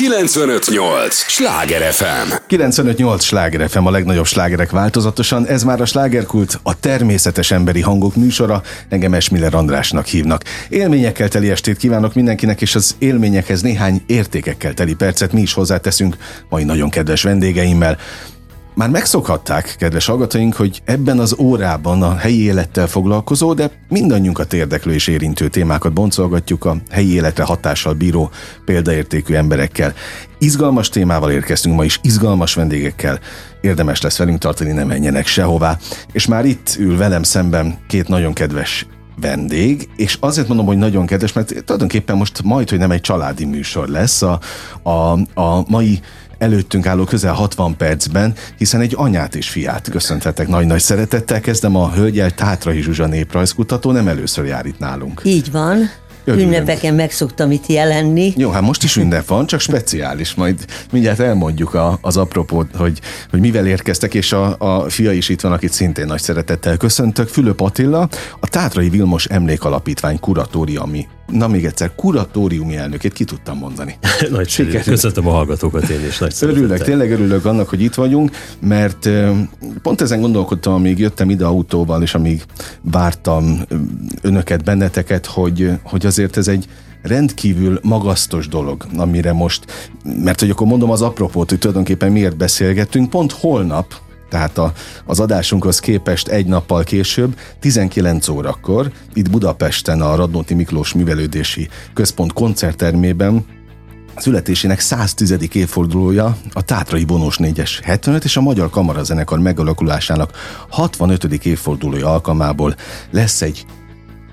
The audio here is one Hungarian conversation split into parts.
958! Sláger FM! 958! Sláger FM a legnagyobb slágerek változatosan. Ez már a slágerkult, a természetes emberi hangok műsora. Engem Esmiller Andrásnak hívnak. Élményekkel teli estét kívánok mindenkinek, és az élményekhez néhány értékekkel teli percet mi is hozzáteszünk mai nagyon kedves vendégeimmel. Már megszokhatták, kedves hallgatóink, hogy ebben az órában a helyi élettel foglalkozó, de mindannyiunkat érdeklő és érintő témákat boncolgatjuk a helyi életre hatással bíró példaértékű emberekkel. Izgalmas témával érkeztünk ma is, izgalmas vendégekkel. Érdemes lesz velünk tartani, ne menjenek sehová. És már itt ül velem szemben két nagyon kedves vendég, és azért mondom, hogy nagyon kedves, mert tulajdonképpen most majd, hogy nem egy családi műsor lesz, a, a, a mai előttünk álló közel 60 percben, hiszen egy anyát és fiát köszönthetek nagy-nagy szeretettel. Kezdem a Hölgyel Tátrai Zsuzsa néprajzkutató, nem először jár itt nálunk. Így van. Örülünk. Ünnepeken meg szoktam itt jelenni. Jó, hát most is ünnep van, csak speciális. Majd mindjárt elmondjuk a, az apropót, hogy, hogy mivel érkeztek, és a, a fia is itt van, akit szintén nagy szeretettel köszöntök. Fülöp Attila, a Tátrai Vilmos Emlékalapítvány kuratóriumi na még egyszer, kuratóriumi elnökét ki tudtam mondani. nagy siker. Köszöntöm a hallgatókat én is. Nagy Örülök, tényleg örülök annak, hogy itt vagyunk, mert pont ezen gondolkodtam, amíg jöttem ide autóval, és amíg vártam önöket, benneteket, hogy, hogy azért ez egy rendkívül magasztos dolog, amire most, mert hogy akkor mondom az apropót, hogy tulajdonképpen miért beszélgettünk, pont holnap, tehát a, az adásunkhoz képest egy nappal később, 19 órakor, itt Budapesten a Radnóti Miklós Művelődési Központ koncerttermében születésének 110. évfordulója a Tátrai Bonós 4-es 75 és a Magyar Kamarazenekar megalakulásának 65. évfordulója alkalmából lesz egy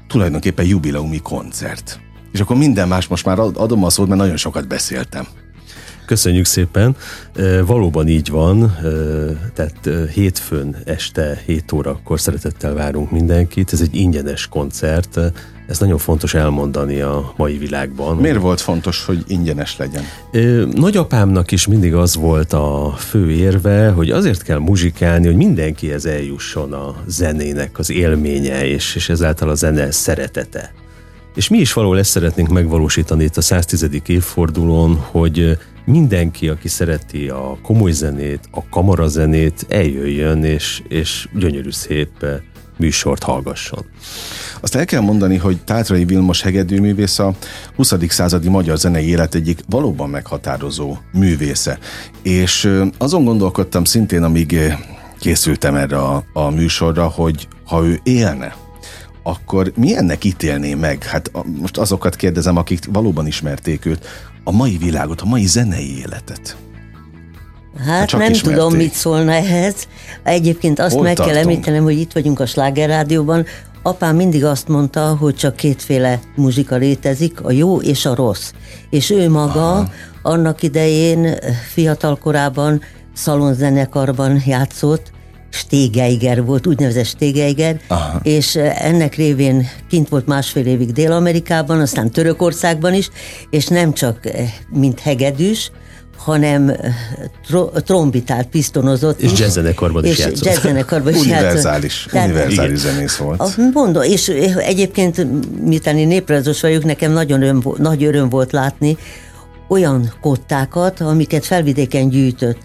tulajdonképpen jubileumi koncert. És akkor minden más most már adom a szót, mert nagyon sokat beszéltem. Köszönjük szépen. Valóban így van, tehát hétfőn este 7 órakor szeretettel várunk mindenkit. Ez egy ingyenes koncert, ez nagyon fontos elmondani a mai világban. Miért volt fontos, hogy ingyenes legyen? Nagyapámnak is mindig az volt a fő érve, hogy azért kell muzsikálni, hogy mindenkihez eljusson a zenének az élménye, és, és ezáltal a zene szeretete. És mi is való ezt szeretnénk megvalósítani itt a 110. évfordulón, hogy mindenki, aki szereti a komoly zenét, a kamarazenét, eljöjjön és, és gyönyörű szép műsort hallgasson. Azt el kell mondani, hogy Tátrai Vilmos hegedűművész a 20. századi magyar zenei élet egyik valóban meghatározó művésze. És azon gondolkodtam szintén, amíg készültem erre a, a műsorra, hogy ha ő élne, akkor milyennek ítélné meg? Hát most azokat kérdezem, akik valóban ismerték őt, a mai világot, a mai zenei életet. Hát nem ismerték. tudom, mit szólna ehhez. Egyébként azt Hol meg tartunk? kell említenem, hogy itt vagyunk a Sláger Rádióban. Apám mindig azt mondta, hogy csak kétféle muzsika létezik, a jó és a rossz. És ő maga Aha. annak idején fiatal korában szalonzenekarban játszott, Stegeiger volt, úgynevezett Stegeiger, Aha. és ennek révén kint volt másfél évig Dél-Amerikában, aztán Törökországban is, és nem csak mint hegedűs, hanem tro- trombitált, pisztonozott És jazzzenekarban is játszott. Jazzzenekarban is univerzális, játszott. univerzális zenész volt. Mondom, és egyébként, miután én néprajzos vagyok, nekem nagyon öröm, nagy öröm volt látni olyan kottákat, amiket felvidéken gyűjtött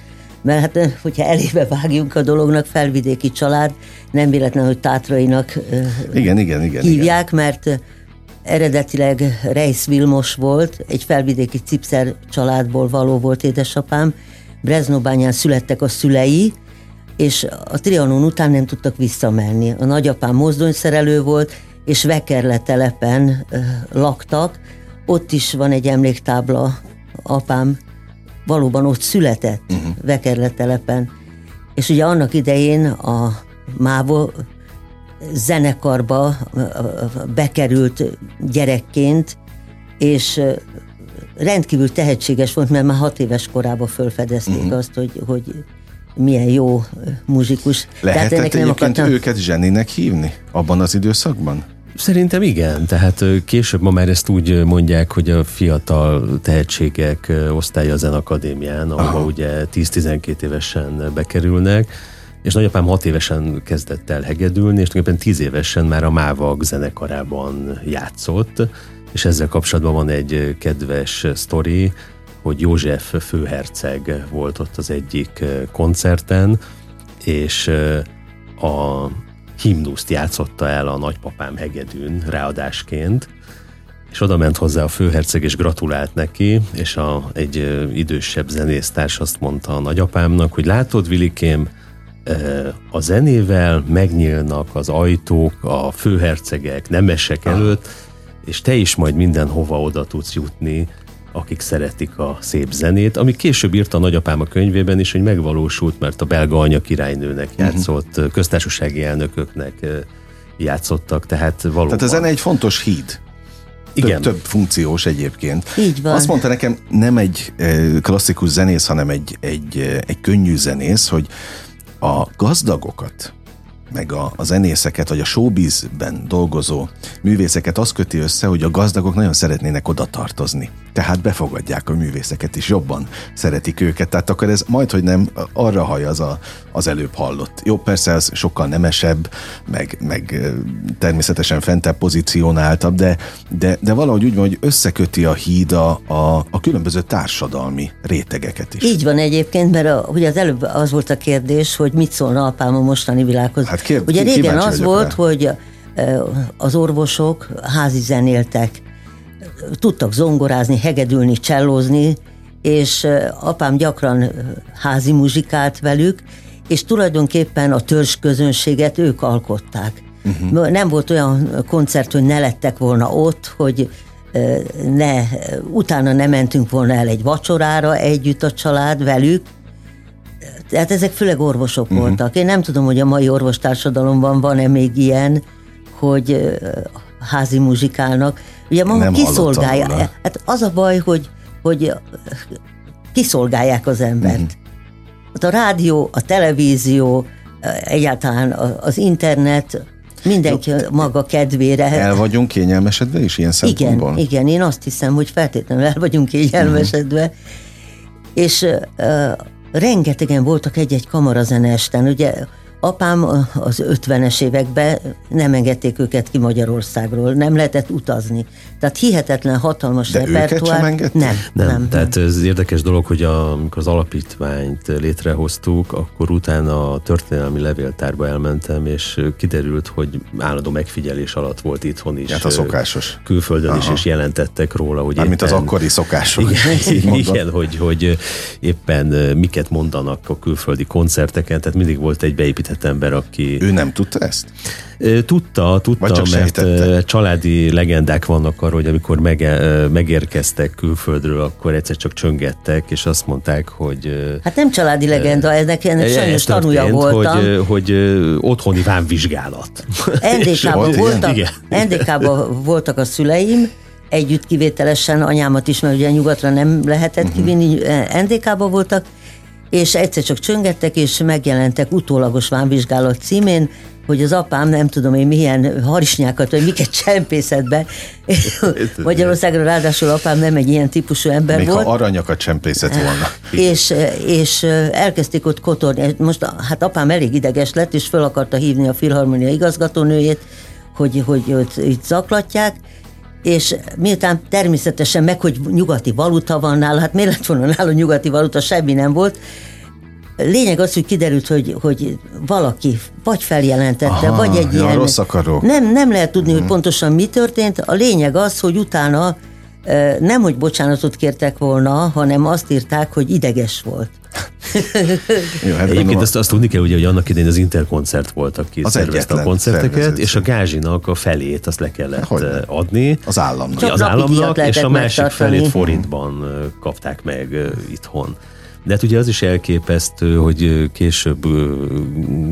mert hát, hogyha elébe vágjunk a dolognak, felvidéki család, nem véletlen, hogy tátrainak igen, igen, igen, hívják, igen. mert eredetileg Reis Vilmos volt, egy felvidéki cipszer családból való volt édesapám, Breznobányán születtek a szülei, és a Trianon után nem tudtak visszamenni. A nagyapám mozdonyszerelő volt, és Vekerle telepen laktak, ott is van egy emléktábla apám valóban ott született, uh-huh. Vekerle telepen. És ugye annak idején a Mávó zenekarba bekerült gyerekként, és rendkívül tehetséges volt, mert már hat éves korában felfedezték uh-huh. azt, hogy, hogy milyen jó muzsikus. Lehetett Tehát egyébként akartam... őket zseninek hívni abban az időszakban? Szerintem igen, tehát később ma már ezt úgy mondják, hogy a fiatal tehetségek osztálya a Zenakadémián, ahova Aha. ugye 10-12 évesen bekerülnek, és nagyapám 6 évesen kezdett el hegedülni, és tulajdonképpen 10 évesen már a Mávag zenekarában játszott, és ezzel kapcsolatban van egy kedves sztori, hogy József főherceg volt ott az egyik koncerten, és a himnuszt játszotta el a nagypapám hegedűn ráadásként, és oda ment hozzá a főherceg, és gratulált neki, és a, egy idősebb zenésztárs azt mondta a nagyapámnak, hogy látod, Vilikém, a zenével megnyílnak az ajtók a főhercegek, nemesek előtt, és te is majd mindenhova oda tudsz jutni, akik szeretik a szép zenét, ami később írta a nagyapám a könyvében is, hogy megvalósult, mert a belga anya királynőnek mhm. játszott, uh-huh. köztársasági elnököknek játszottak, tehát valóban. Tehát a zene egy fontos híd. Igen. Több, több funkciós egyébként. Így van. Azt mondta nekem, nem egy klasszikus zenész, hanem egy, egy, egy könnyű zenész, hogy a gazdagokat meg a, a zenészeket, vagy a showbizben dolgozó művészeket az köti össze, hogy a gazdagok nagyon szeretnének oda tartozni. Tehát befogadják a művészeket is, jobban szeretik őket. Tehát akkor ez majd, hogy nem arra haj az a, az előbb hallott. Jó, persze az sokkal nemesebb, meg, meg természetesen fentebb pozícionáltabb, de, de, de valahogy úgy van, hogy összeköti a híd a, a, a különböző társadalmi rétegeket is. Így van egyébként, mert a, ugye az előbb az volt a kérdés, hogy mit szólna apám a mostani világhoz. Hát kér, Ugye régen az volt, rá. hogy az orvosok házi zenéltek, tudtak zongorázni, hegedülni, csellózni, és apám gyakran házi muzsikált velük, és tulajdonképpen a törzs közönséget ők alkották. Uh-huh. Nem volt olyan koncert, hogy ne lettek volna ott, hogy ne, utána nem mentünk volna el egy vacsorára együtt a család velük, tehát ezek főleg orvosok uh-huh. voltak. Én nem tudom, hogy a mai orvostársadalomban van-e még ilyen, hogy házi muzsikálnak. Ugye maga kiszolgálja. Hát az a baj, hogy, hogy kiszolgálják az embert. Uh-huh. Hát a rádió, a televízió, egyáltalán az internet, mindenki Jó. maga kedvére. El vagyunk kényelmesedve is ilyen szempontból? Igen, igen, én azt hiszem, hogy feltétlenül el vagyunk kényelmesedve. Uh-huh. És uh, rengetegen voltak egy-egy kamarazene ugye apám az 50-es években nem engedték őket ki Magyarországról, nem lehetett utazni. Tehát hihetetlen hatalmas De repertoár. Nem, nem, nem, nem. Tehát ez érdekes dolog, hogy a, amikor az alapítványt létrehoztuk, akkor utána a történelmi levéltárba elmentem, és kiderült, hogy állandó megfigyelés alatt volt itthon is. Hát a szokásos. Külföldön Aha. is, és jelentettek róla, hogy Mármint éppen, az akkori szokások. Igen, igen hogy, hogy éppen miket mondanak a külföldi koncerteken, tehát mindig volt egy beépített ember, aki... Ő nem tudta ezt? Tudta, tudta, mert sejtette. családi legendák vannak arról, hogy amikor mege, megérkeztek külföldről, akkor egyszer csak csöngettek, és azt mondták, hogy... Hát nem családi legenda, ennek, ennek sajnos tanulja voltam. Hogy, hogy otthoni vámvizsgálat. NDK-ban voltak, NDK-ban voltak a szüleim, együtt kivételesen anyámat is, mert ugye nyugatra nem lehetett uh-huh. kivinni, NDK-ban voltak, és egyszer csak csöngettek, és megjelentek utólagos vámvizsgálat címén, hogy az apám nem tudom én milyen harisnyákat, vagy miket csempészett be. Magyarországra ráadásul apám nem egy ilyen típusú ember Még volt. ha aranyakat csempészett volna. És, és elkezdték ott kotorni. Most hát apám elég ideges lett, és föl akarta hívni a filharmonia igazgatónőjét, hogy, hogy őt itt zaklatják, és miután természetesen meg, hogy nyugati valuta van nála, hát miért lett volna nála nyugati valuta, semmi nem volt, Lényeg az, hogy kiderült, hogy, hogy valaki vagy feljelentette, Aha, vagy egy ja, ilyen... rossz akaró. Nem, nem lehet tudni, hmm. hogy mhm. pontosan mi történt. A lényeg az, hogy utána nem, hogy bocsánatot kértek volna, hanem azt írták, hogy ideges volt. Jó, hát Egyébként azt, azt tudni kell, ugye, hogy annak idején az Interkoncert volt, aki az szervezte a koncerteket, és a gázsinak a felét azt le kellett Hogyne. adni. Az államnak. Csak az államnak, és a másik megtartani. felét forintban kapták meg itthon. De hát ugye az is elképesztő, hogy később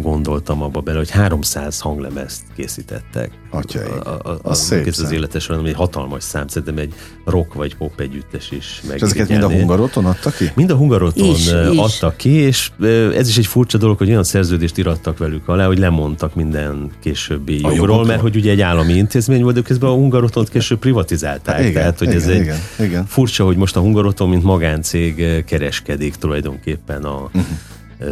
gondoltam abba bele, hogy 300 hanglemezt készítettek. Atyai, a, a, a, az szép az életesen, egy hatalmas szám, szerintem egy rock vagy pop együttes is meg. És ezeket mind a Hungaroton adta ki? Mind a Hungaroton is, adta ki, és ez is egy furcsa dolog, hogy olyan szerződést irattak velük alá, hogy lemondtak minden későbbi a jogról, mert hogy ugye egy állami intézmény volt, de közben a Hungarotont később privatizálták. Hát igen, Tehát, hogy igen, ez igen, egy igen. furcsa, hogy most a Hungaroton, mint magáncég kereskedik tulajdonképpen a, uh-huh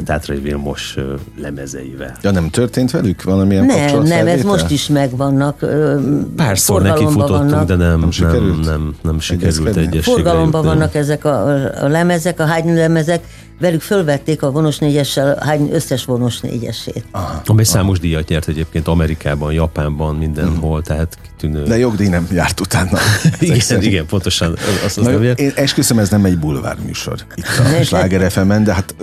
Tátrai Vilmos lemezeivel. Ja, nem történt velük valamilyen Nem, nem, ez most is megvannak. Párszor neki futottunk, vannak. de nem, nem, sikerült, nem, nem, nem sikerült egyességre Forgalomban vannak ezek a, a lemezek, a hány lemezek, velük fölvették a vonos négyessel hány összes vonos négyesét. Aha, Amely aha. számos díjat nyert egyébként Amerikában, Japánban, mindenhol, hmm. tehát kitűnő. De jogdíj nem járt utána. igen, igen, pontosan. Azt, azt Na, nem én esküszöm, ez nem egy bulvár műsor itt a Sláger fm de hát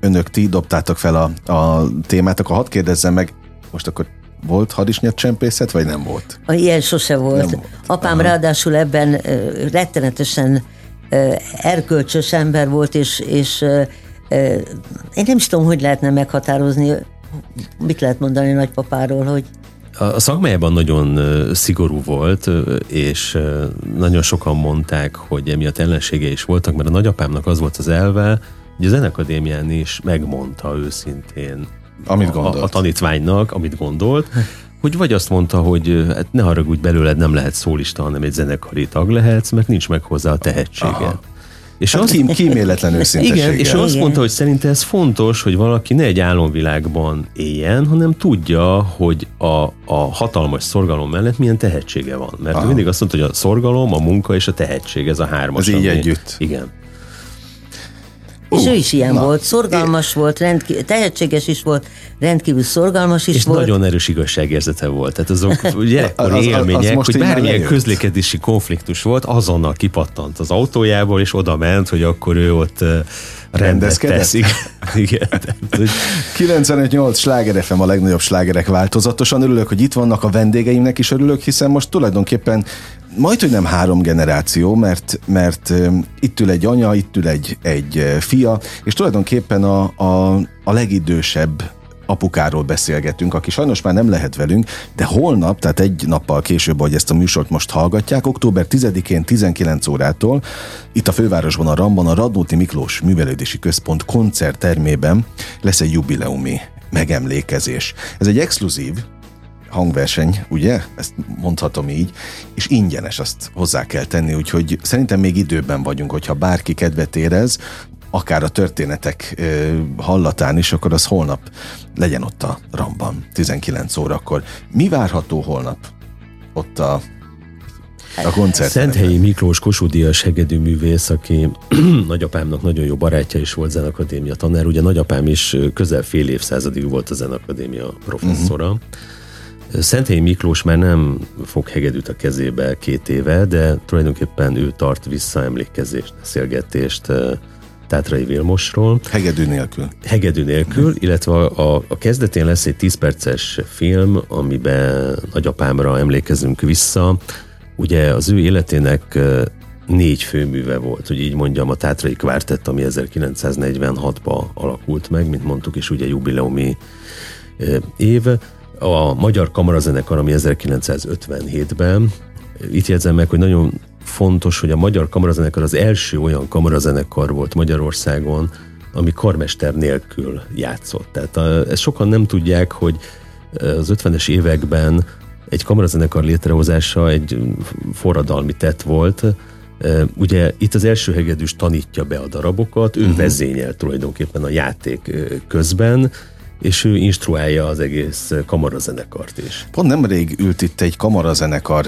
önök ti dobtátok fel a, a témát, akkor hadd kérdezzem meg, most akkor volt hadisnyert csempészet, vagy nem volt? Ilyen sose volt. Nem volt. Apám Aha. ráadásul ebben rettenetesen erkölcsös ember volt, és, és én nem is tudom, hogy lehetne meghatározni, mit lehet mondani nagypapáról, hogy a szakmájában nagyon szigorú volt, és nagyon sokan mondták, hogy emiatt ellensége is voltak, mert a nagyapámnak az volt az elve, hogy a zenekadémián is megmondta őszintén amit gondolt. A, a tanítványnak, amit gondolt, hogy vagy azt mondta, hogy hát ne haragudj belőled, nem lehet szólista, hanem egy zenekari tag lehetsz, mert nincs meg hozzá a tehetsége. Aha. És hát azt, kíméletlen Igen, és ő azt mondta, hogy szerinte ez fontos, hogy valaki ne egy álomvilágban éljen, hanem tudja, hogy a, a hatalmas szorgalom mellett milyen tehetsége van. Mert Aha. mindig azt mondta, hogy a szorgalom, a munka és a tehetség, ez a hármas. Ez így együtt. Igen. És ő is ilyen na, volt, szorgalmas én... volt, rendkívül, tehetséges is volt, rendkívül szorgalmas is és volt. nagyon erős igazságérzete volt. Tehát azok gyerekkori az, élmények, az hogy bármilyen közlekedési konfliktus volt, azonnal kipattant az autójából, és oda ment, hogy akkor ő ott rendezkedett. Igen. Igen. 95-8 sláger FM a legnagyobb slágerek változatosan. Örülök, hogy itt vannak a vendégeimnek is örülök, hiszen most tulajdonképpen majd, hogy nem három generáció, mert, mert itt ül egy anya, itt ül egy, egy fia, és tulajdonképpen a, a, a legidősebb apukáról beszélgetünk, aki sajnos már nem lehet velünk, de holnap, tehát egy nappal később, hogy ezt a műsort most hallgatják, október 10-én 19 órától itt a fővárosban, a Ramban, a Radnóti Miklós Művelődési Központ koncerttermében lesz egy jubileumi megemlékezés. Ez egy exkluzív hangverseny, ugye? Ezt mondhatom így, és ingyenes, azt hozzá kell tenni, úgyhogy szerintem még időben vagyunk, hogyha bárki kedvet érez, akár a történetek ö, hallatán is, akkor az holnap legyen ott a Ramban, 19 órakor. Mi várható holnap ott a a koncert. Szenthelyi Miklós Kossuth hegedű művész, aki nagyapámnak nagyon jó barátja is volt zenakadémia tanár. Ugye nagyapám is közel fél évszázadig volt a zenakadémia professzora. Uh-huh. Szenthelyi Miklós már nem fog hegedűt a kezébe két éve, de tulajdonképpen ő tart vissza emlékezést, beszélgetést Tátrai Vilmosról. Hegedű nélkül. Hegedű nélkül, illetve a, a kezdetén lesz egy 10 perces film, amiben nagyapámra emlékezünk vissza. Ugye az ő életének négy főműve volt, hogy így mondjam, a Tátrai Kvártett, ami 1946-ban alakult meg, mint mondtuk, és ugye jubileumi év a Magyar Kamarazenekar, ami 1957-ben, itt jegyzem meg, hogy nagyon fontos, hogy a Magyar Kamarazenekar az első olyan kamarazenekar volt Magyarországon, ami karmester nélkül játszott. Tehát a, ezt sokan nem tudják, hogy az 50-es években egy kamarazenekar létrehozása egy forradalmi tett volt. Ugye itt az első hegedűs tanítja be a darabokat, ő uh-huh. vezényel tulajdonképpen a játék közben, és ő instruálja az egész kamarazenekart is. Pont nemrég ült itt egy kamarazenekar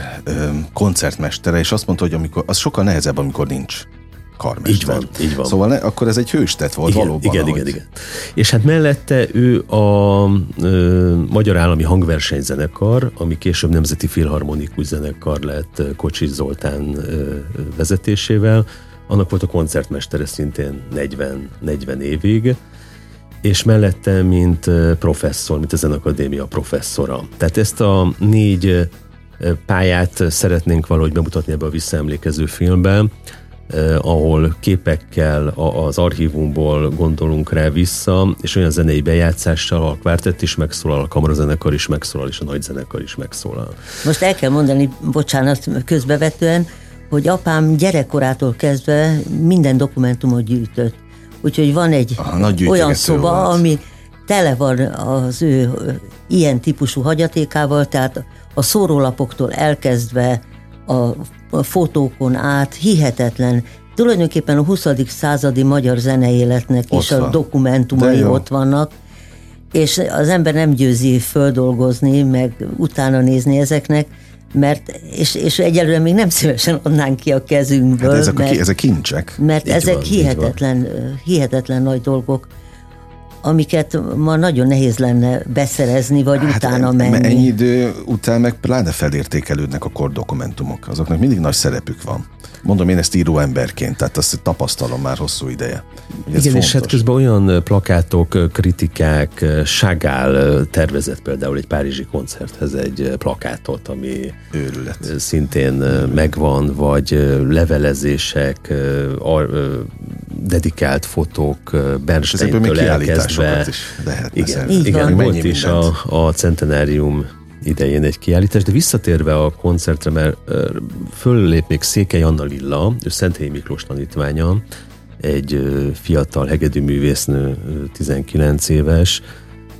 koncertmestere, és azt mondta, hogy amikor, az sokkal nehezebb, amikor nincs karmester. Így van, így van. Szóval ne, akkor ez egy hőstet volt igen, valóban. Igen, ahogy... igen, igen. És hát mellette ő a ö, Magyar Állami Hangversenyzenekar, ami később Nemzeti Filharmonikus Zenekar lett Kocsis Zoltán ö, vezetésével, annak volt a koncertmestere szintén 40, 40 évig, és mellette, mint professzor, mint a akadémia professzora. Tehát ezt a négy pályát szeretnénk valahogy bemutatni ebbe a visszaemlékező filmben, eh, ahol képekkel az archívumból gondolunk rá vissza, és olyan zenei bejátszással a kvártett is megszólal, a kamarazenekar is megszólal, és a nagyzenekar is megszólal. Most el kell mondani, bocsánat, közbevetően, hogy apám gyerekkorától kezdve minden dokumentumot gyűjtött Úgyhogy van egy Aha, olyan szoba, volt. ami tele van az ő ilyen típusú hagyatékával, tehát a szórólapoktól elkezdve a fotókon át hihetetlen tulajdonképpen a 20. századi magyar zeneéletnek is van. a dokumentumai ott vannak, és az ember nem győzi földolgozni, meg utána nézni ezeknek, mert, és, és egyelőre még nem szívesen adnánk ki a kezünkből. Hát ezek, mert, a, ezek kincsek. Mert így ezek van, hihetetlen, hihetetlen nagy dolgok amiket ma nagyon nehéz lenne beszerezni, vagy hát utána menni. Ennyi idő után meg pláne felértékelődnek a kordokumentumok. Azoknak mindig nagy szerepük van. Mondom én ezt író emberként, tehát azt tapasztalom már hosszú ideje. Igen, fontos. és hát közben olyan plakátok, kritikák, Ságál tervezett például egy párizsi koncerthez egy plakátot, ami Őrület. szintén megvan, vagy levelezések, dedikált fotók Bernsteintől elkezdve. is lehet igen, igen volt is a, a centenárium idején egy kiállítás, de visszatérve a koncertre, mert föllép még Székely Anna Lilla, ő Szenthelyi Miklós tanítványa, egy fiatal hegedűművésznő, 19 éves,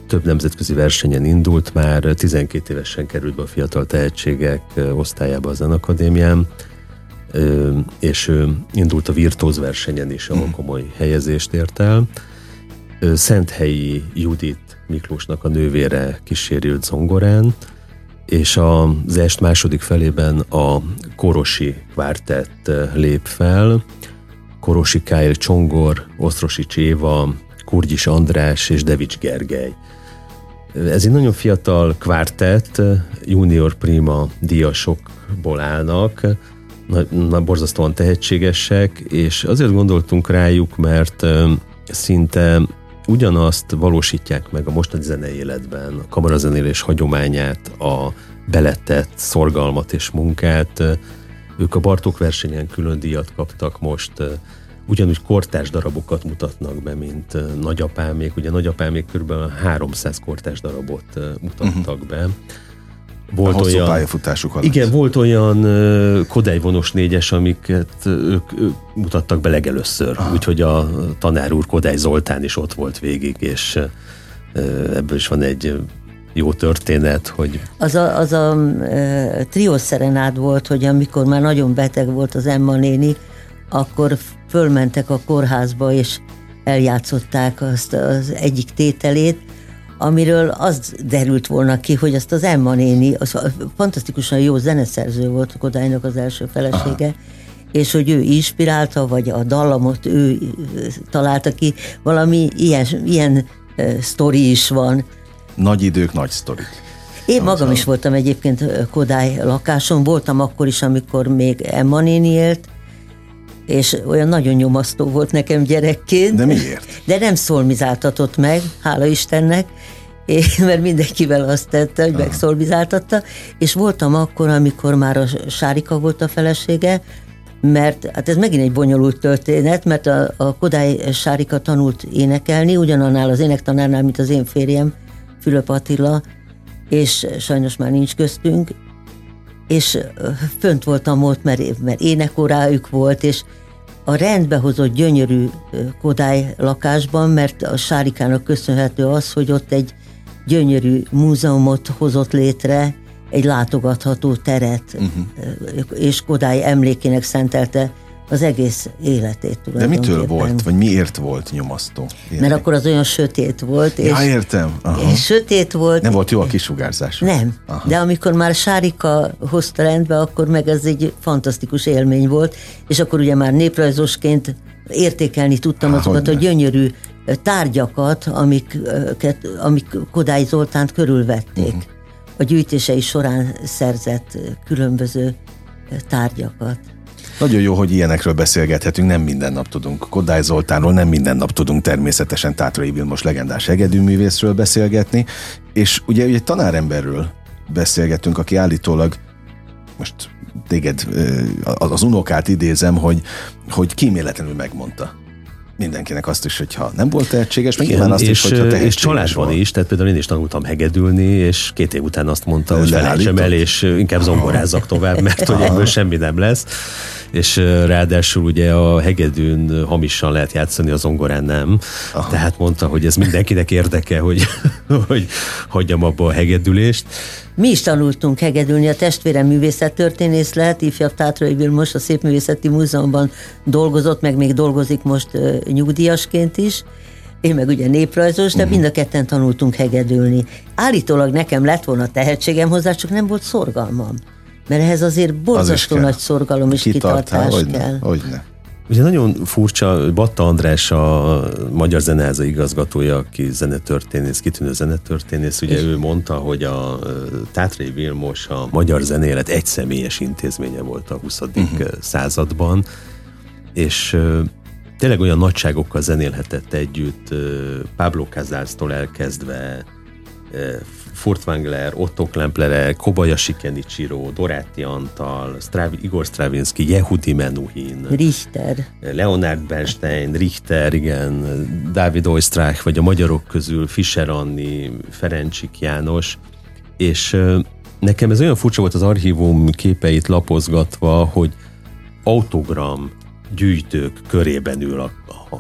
több nemzetközi versenyen indult, már 12 évesen került be a fiatal tehetségek osztályába a Zenakadémián, és indult a virtuóz versenyen is, ahol hmm. komoly helyezést ért el. Szenthelyi Judit Miklósnak a nővére kísérült zongorán, és az est második felében a Korosi kvártett lép fel, Korosi Kyle Csongor, Osztrosi Cséva, Kurgyis András és Devics Gergely. Ez egy nagyon fiatal kvártett, junior prima díjasokból állnak, na, borzasztóan tehetségesek, és azért gondoltunk rájuk, mert szinte ugyanazt valósítják meg a mostani zenei életben, a kamarazenélés hagyományát, a beletett szorgalmat és munkát. Ők a Bartók versenyen külön díjat kaptak most, ugyanúgy kortárs darabokat mutatnak be, mint nagyapámék. Ugye nagyapámék kb. 300 kortárs darabot mutattak uh-huh. be volt a olyan, pályafutásuk alatt. Igen, volt olyan uh, Kodály vonos négyes, amiket ők, ők mutattak be legelőször. Ah. Úgyhogy a tanár úr Kodály Zoltán is ott volt végig, és uh, ebből is van egy jó történet, hogy... Az a, az a uh, triószerenád volt, hogy amikor már nagyon beteg volt az Emma néni, akkor fölmentek a kórházba, és eljátszották azt az egyik tételét, amiről az derült volna ki, hogy azt az Emma néni, az fantasztikusan jó zeneszerző volt Kodálynak az első felesége, Aha. és hogy ő inspirálta, vagy a dallamot ő találta ki, valami ilyen, ilyen uh, sztori is van. Nagy idők, nagy sztorik. Én magam is voltam egyébként Kodály lakáson, voltam akkor is, amikor még Emma néni élt, és olyan nagyon nyomasztó volt nekem gyerekként. De miért? De nem szolmizáltatott meg, hála Istennek, és, mert mindenkivel azt tette, hogy megszolmizáltatta, és voltam akkor, amikor már a Sárika volt a felesége, mert hát ez megint egy bonyolult történet, mert a, a Kodály Sárika tanult énekelni, ugyanannál az énektanárnál, mint az én férjem, Fülöp Attila, és sajnos már nincs köztünk, és fönt voltam ott, mert, mert énekorájuk volt, és a rendbe hozott gyönyörű Kodály lakásban, mert a Sárikának köszönhető az, hogy ott egy gyönyörű múzeumot hozott létre, egy látogatható teret, uh-huh. és Kodály emlékének szentelte az egész életét De mitől volt, vagy miért volt nyomasztó? Élni? Mert akkor az olyan sötét volt. Ja, és, értem. Aha. És sötét volt. Nem volt jó a kisugárzás. Nem, Aha. de amikor már Sárika hozta rendbe, akkor meg ez egy fantasztikus élmény volt, és akkor ugye már néprajzosként értékelni tudtam Há, azokat a gyönyörű tárgyakat, amiket, amik Kodály Zoltánt körülvették. Uh-huh. A gyűjtései során szerzett különböző tárgyakat. Nagyon jó, hogy ilyenekről beszélgethetünk, nem minden nap tudunk. Kodály Zoltánról, nem minden nap tudunk természetesen Tátrai Vilmos legendás hegedűművészről beszélgetni, és ugye egy tanáremberről beszélgetünk, aki állítólag most téged, az unokát idézem, hogy, hogy kíméletlenül megmondta. Mindenkinek azt is, hogyha nem volt tehetséges, meg nyilván azt és, is, hogyha tehetséges És családban is, tehát például én is tanultam hegedülni, és két év után azt mondta, hogy felejtsem el, és inkább zongorázzak tovább, mert hogy ebből semmi nem lesz. És ráadásul ugye a hegedűn hamisan lehet játszani, a zongorán nem. Aha. Tehát mondta, hogy ez mindenkinek érdeke, hogy, hogy hagyjam abba a hegedülést. Mi is tanultunk hegedülni, a testvérem művészettörténész lehet, ifjabb Tátrai Vilmos a Szépművészeti Múzeumban dolgozott, meg még dolgozik most nyugdíjasként is, én meg ugye néprajzos, de uh-huh. mind a ketten tanultunk hegedülni. Állítólag nekem lett volna tehetségem hozzá, csak nem volt szorgalmam. Mert ehhez azért borzasztó Az nagy szorgalom és kitartás hogyne, kell. Hogyne. Ugye nagyon furcsa, Batta András a Magyar Zeneháza igazgatója, aki zenetörténész, kitűnő zenetörténész, ugye és ő mondta, hogy a Tátrai Vilmos a magyar zenélet egy személyes intézménye volt a 20. Uh-huh. Mhm. században, és tényleg olyan nagyságokkal zenélhetett együtt, Pablo Casals-tól elkezdve, Furtwängler, Otto Klemplere, Kobayashi Kenichiro, Doráti Antal, Stravi, Igor Stravinsky, Yehudi Menuhin, Richter, Leonard Bernstein, Richter, igen, Dávid Oistrach, vagy a magyarok közül Fischer Anni, Ferencsik János, és nekem ez olyan furcsa volt az archívum képeit lapozgatva, hogy autogram gyűjtők körében ül a,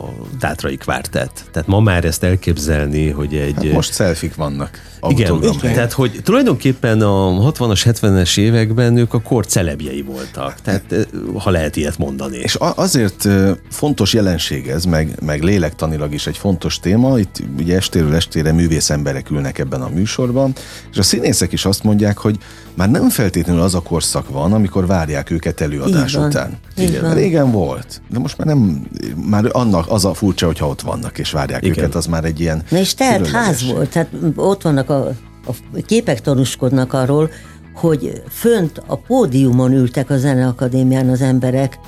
a Tátrai Kvártett. Tehát ma már ezt elképzelni, hogy egy... Hát most szelfik vannak. Igen, igen, tehát hogy tulajdonképpen a 60-as, 70-es években ők a kor celebjei voltak, tehát eh, ha lehet ilyet mondani. És azért eh, fontos jelenség ez, meg, meg lélektanilag is egy fontos téma, itt ugye estéről estére művész emberek ülnek ebben a műsorban, és a színészek is azt mondják, hogy már nem feltétlenül az a korszak van, amikor várják őket előadás Igen. után. Igen. Régen volt, de most már nem, már annak az a furcsa, hogyha ott vannak és várják Igen. őket, az már egy ilyen... Na és tehát ház volt, tehát ott vannak a, a képek tanúskodnak arról, hogy fönt a pódiumon ültek a Zeneakadémián az emberek,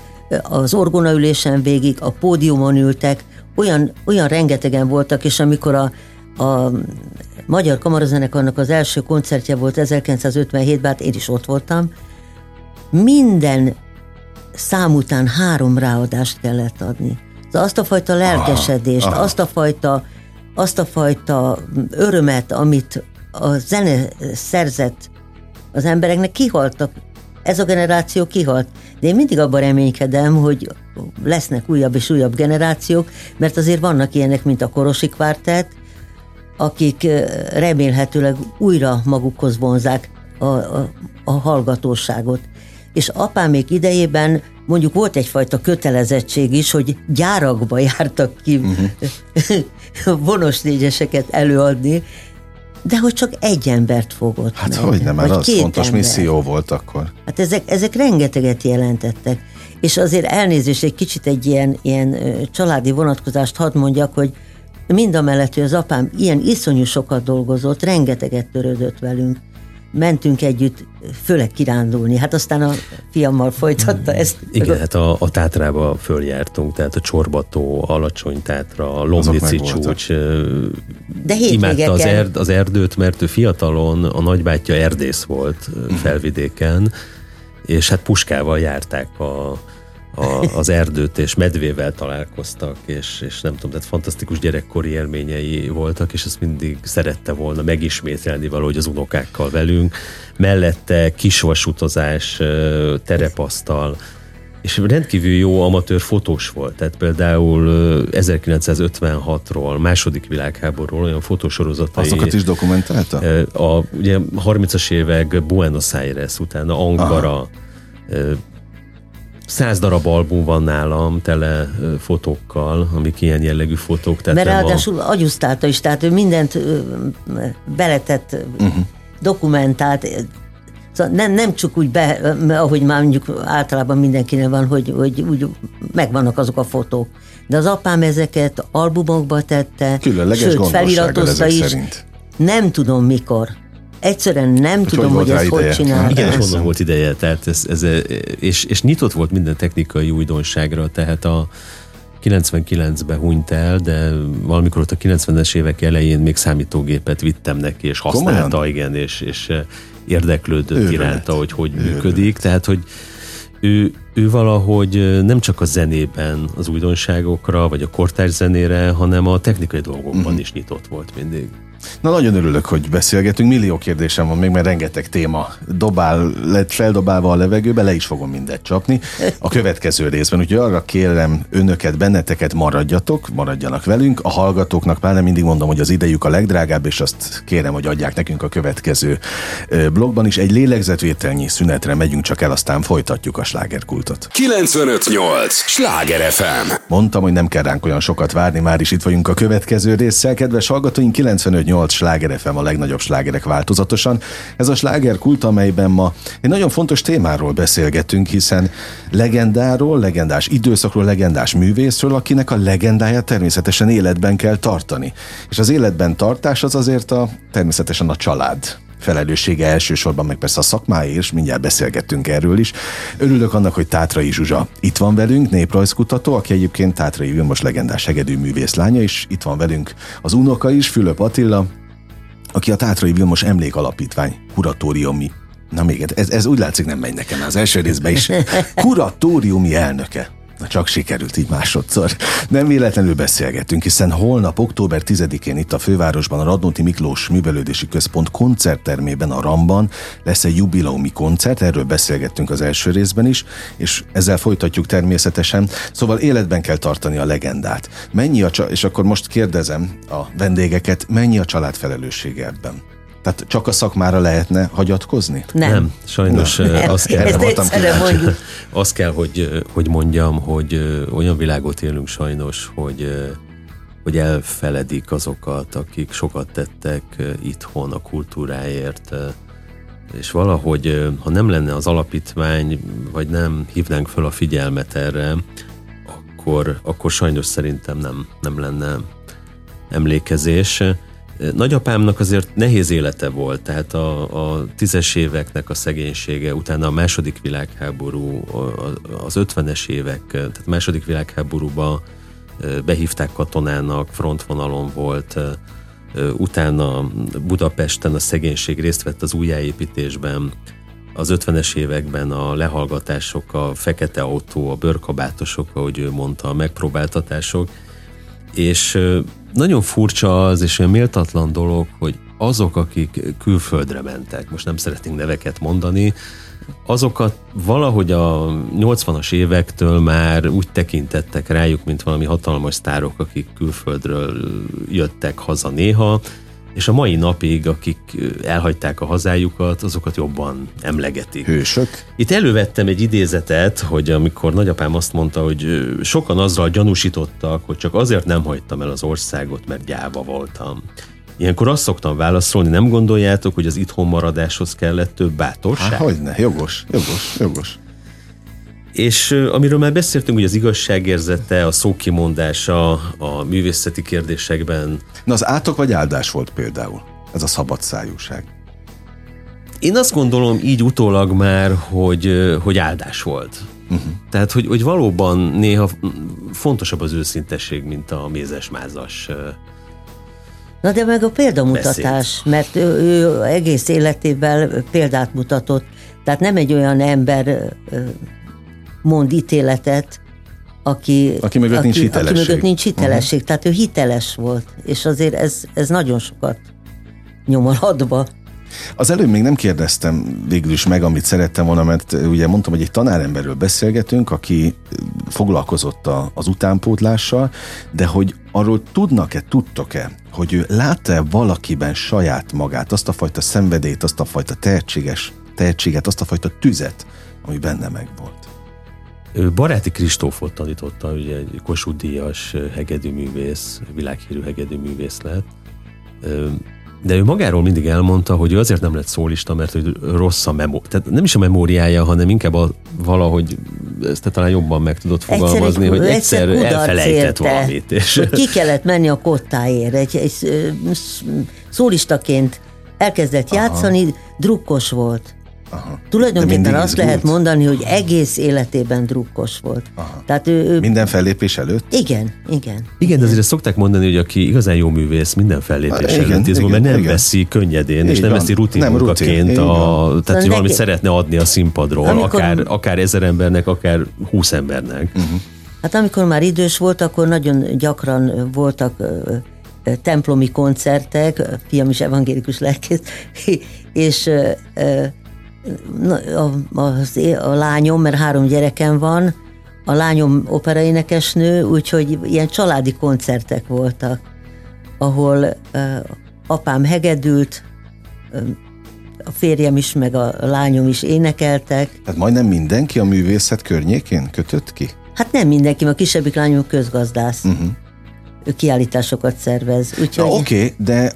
az orgonaülésen végig a pódiumon ültek, olyan, olyan rengetegen voltak, és amikor a, a Magyar Kamarazenekarnak az első koncertje volt 1957-ben, hát én is ott voltam, minden szám után három ráadást kellett adni. Azt a fajta lelkesedést, aha, aha. azt a fajta azt a fajta örömet, amit a zene szerzett az embereknek, kihaltak. Ez a generáció kihalt. De én mindig abban reménykedem, hogy lesznek újabb és újabb generációk, mert azért vannak ilyenek, mint a Korosi Kvártett, akik remélhetőleg újra magukhoz vonzák a, a, a hallgatóságot. És apámék idejében mondjuk volt egyfajta kötelezettség is, hogy gyárakba jártak ki uh-huh. vonos négyeseket előadni, de hogy csak egy embert fogott Hát meg, hogy nem, már az fontos ember. misszió volt akkor. Hát ezek, ezek rengeteget jelentettek. És azért elnézést, egy kicsit egy ilyen, ilyen családi vonatkozást hadd mondjak, hogy mind a mellett, hogy az apám ilyen iszonyú sokat dolgozott, rengeteget törődött velünk mentünk együtt, főleg kirándulni. Hát aztán a fiammal folytatta ezt. Igen, hát a, a Tátrába följártunk, tehát a Csorbató, Alacsony Tátra, Lomnici csúcs. De imádta az, erd, az erdőt, mert ő fiatalon a nagybátyja erdész volt mhm. felvidéken, és hát puskával járták a, a, az erdőt, és medvével találkoztak, és, és nem tudom, tehát fantasztikus gyerekkori élményei voltak, és ezt mindig szerette volna megismételni valahogy az unokákkal velünk. Mellette kisvasutazás, terepasztal, és rendkívül jó amatőr fotós volt. Tehát például 1956-ról, második világháborúról olyan fotósorozatai. Azokat is dokumentálta? A, ugye 30-as évek Buenos Aires, utána Ankara, Aha száz darab album van nálam tele fotókkal, amik ilyen jellegű fotók. Tehát Mert ráadásul a... agyusztálta is, tehát ő mindent beletett, uh-huh. dokumentált, Szóval nem, nem csak úgy be, ahogy már mondjuk általában mindenkinek van, hogy, hogy úgy megvannak azok a fotók. De az apám ezeket albumokba tette, Különleges sőt, feliratozta is. Szerint. Nem tudom mikor egyszerűen nem hogy tudom, hogy, hogy ezt ideje? hogy csinálják. Igen, és honnan volt ideje, tehát ez, ez, és, és nyitott volt minden technikai újdonságra, tehát a 99-ben hunyt el, de valamikor ott a 90-es évek elején még számítógépet vittem neki, és használta, Komolyan? igen, és, és érdeklődött Őrület. iránta, hogy hogy Őrület. működik, tehát hogy ő, ő valahogy nem csak a zenében az újdonságokra, vagy a kortárs zenére, hanem a technikai dolgokban uh-huh. is nyitott volt mindig. Na nagyon örülök, hogy beszélgetünk. Millió kérdésem van még, mert rengeteg téma dobál, lett feldobálva a levegőbe, le is fogom mindet csapni. A következő részben, úgyhogy arra kérem önöket, benneteket maradjatok, maradjanak velünk. A hallgatóknak már nem mindig mondom, hogy az idejük a legdrágább, és azt kérem, hogy adják nekünk a következő blogban is. Egy lélegzetvételnyi szünetre megyünk csak el, aztán folytatjuk a slágerkultot. 958! Sláger FM! Mondtam, hogy nem kell ránk olyan sokat várni, már is itt vagyunk a következő résszel. Kedves hallgatóink, 958 Sláger FM a legnagyobb slágerek változatosan. Ez a sláger kult, amelyben ma egy nagyon fontos témáról beszélgetünk, hiszen legendáról, legendás időszakról, legendás művészről, akinek a legendáját természetesen életben kell tartani. És az életben tartás az azért a, természetesen a család felelőssége elsősorban, meg persze a szakmáé is, mindjárt beszélgettünk erről is. Örülök annak, hogy Tátrai Zsuzsa itt van velünk, néprajzkutató, aki egyébként Tátrai Vilmos legendás hegedű művész lánya, és itt van velünk az unoka is, Fülöp Attila, aki a Tátrai Vilmos Emlékalapítvány kuratóriumi Na még, ez, ez úgy látszik nem megy nekem az első részben is. Kuratóriumi elnöke. Na csak sikerült így másodszor. Nem véletlenül beszélgetünk, hiszen holnap, október 10-én itt a fővárosban a Radnóti Miklós Művelődési Központ koncerttermében a Ramban lesz egy jubileumi koncert, erről beszélgettünk az első részben is, és ezzel folytatjuk természetesen. Szóval életben kell tartani a legendát. Mennyi a, és akkor most kérdezem a vendégeket, mennyi a család felelőssége ebben? Tehát csak a szakmára lehetne hagyatkozni? Nem. Nem sajnos nem. azt kell, Ezt azt kell hogy, hogy mondjam, hogy olyan világot élünk sajnos, hogy hogy elfeledik azokat, akik sokat tettek itthon a kultúráért, és valahogy, ha nem lenne az alapítvány, vagy nem hívnánk föl a figyelmet erre, akkor, akkor sajnos szerintem nem, nem lenne emlékezés. Nagyapámnak azért nehéz élete volt, tehát a, a tízes éveknek a szegénysége, utána a második világháború, az ötvenes évek, tehát a második világháborúba behívták katonának, frontvonalon volt, utána Budapesten a szegénység részt vett az újjáépítésben, az 50-es években a lehallgatások, a fekete autó, a bőrkabátosok, ahogy ő mondta, a megpróbáltatások, és nagyon furcsa az, és olyan méltatlan dolog, hogy azok, akik külföldre mentek, most nem szeretnénk neveket mondani, azokat valahogy a 80-as évektől már úgy tekintettek rájuk, mint valami hatalmas sztárok, akik külföldről jöttek haza néha, és a mai napig, akik elhagyták a hazájukat, azokat jobban emlegetik. Hősök? Itt elővettem egy idézetet, hogy amikor nagyapám azt mondta, hogy sokan azzal gyanúsítottak, hogy csak azért nem hagytam el az országot, mert gyáva voltam. Ilyenkor azt szoktam válaszolni, nem gondoljátok, hogy az itthon maradáshoz kellett több bátorság? Há, hogyne, jogos, jogos, jogos. És amiről már beszéltünk, hogy az igazságérzete, a szókimondása a művészeti kérdésekben. Na az átok vagy áldás volt például? Ez a szabadszájúság. Én azt gondolom így utólag már, hogy, hogy áldás volt. Uh-huh. Tehát, hogy, hogy valóban néha fontosabb az őszintesség, mint a mézes-mázas Na de meg a példamutatás, beszéd. mert ő, ő egész életében példát mutatott. Tehát nem egy olyan ember mond ítéletet, aki, aki mögött aki, nincs hitelesség. Aki mögött nincs hitelesség. Uh-huh. Tehát ő hiteles volt, és azért ez, ez nagyon sokat nyom a hadba. Az előbb még nem kérdeztem végül is meg, amit szerettem volna, mert ugye mondtam, hogy egy tanáremberről beszélgetünk, aki foglalkozott a, az utánpótlással, de hogy arról tudnak-e, tudtok-e, hogy ő látta-e valakiben saját magát, azt a fajta szenvedélyt, azt a fajta tehetséges, tehetséget, azt a fajta tüzet, ami benne megvolt. Baráti Kristófot tanította, ugye egy Kossuth Díjas hegedűművész, világhírű hegedűművész lett. De ő magáról mindig elmondta, hogy ő azért nem lett szólista, mert hogy rossz a memó. Tehát nem is a memóriája, hanem inkább a, valahogy ezt te talán jobban meg tudod fogalmazni, egyszer, hogy egyszer, egyszer elfelejtett érte, valamit. És... Ki kellett menni a kottáért. Egy, egy szólistaként elkezdett Aha. játszani, drukkos volt Aha. Tulajdonképpen azt izgult. lehet mondani, hogy egész életében drukkos volt. Aha. Tehát ő, ő... Minden fellépés előtt? Igen, igen. Igen, de azért szokták mondani, hogy aki igazán jó művész, minden fellépés igen, előtt izgul, mert nem igen. veszi könnyedén, Így és nem van. veszi rutin nem, munkaként, rutin. A, tehát hogy valamit szeretne adni a színpadról, amikor... akár, akár ezer embernek, akár húsz embernek. Uh-huh. Hát amikor már idős volt, akkor nagyon gyakran voltak templomi koncertek, fiam is evangélikus lelkész, és a, a, a lányom, mert három gyerekem van, a lányom operaénekesnő, úgyhogy ilyen családi koncertek voltak, ahol uh, apám hegedült, a férjem is, meg a lányom is énekeltek. Tehát majdnem mindenki a művészet környékén kötött ki? Hát nem mindenki, a kisebbik lányom közgazdász. Uh-huh. Ő kiállításokat szervez. Úgyhogy... Oké, okay, de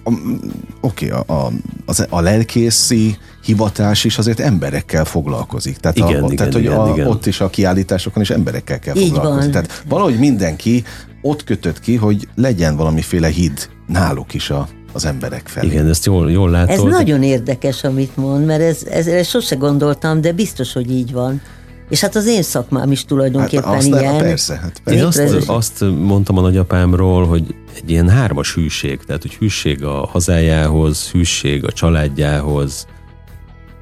oké, okay, a, a, a, a lelkészi hivatás is azért emberekkel foglalkozik. Tehát, igen, a, igen, tehát igen, hogy a, igen. ott is a kiállításokon is emberekkel kell Így foglalkozni. Van. Tehát valahogy mindenki ott kötött ki, hogy legyen valamiféle híd náluk is a, az emberek felé. Igen, ezt jól, jól látod. Ez nagyon érdekes, amit mond, mert ez, ez, ez sose gondoltam, de biztos, hogy így van. És hát az én szakmám is tulajdonképpen hát azt ilyen. Nem, persze, hát persze. Én azt, azt mondtam a nagyapámról, hogy egy ilyen hármas hűség, tehát hogy hűség a hazájához, hűség a családjához,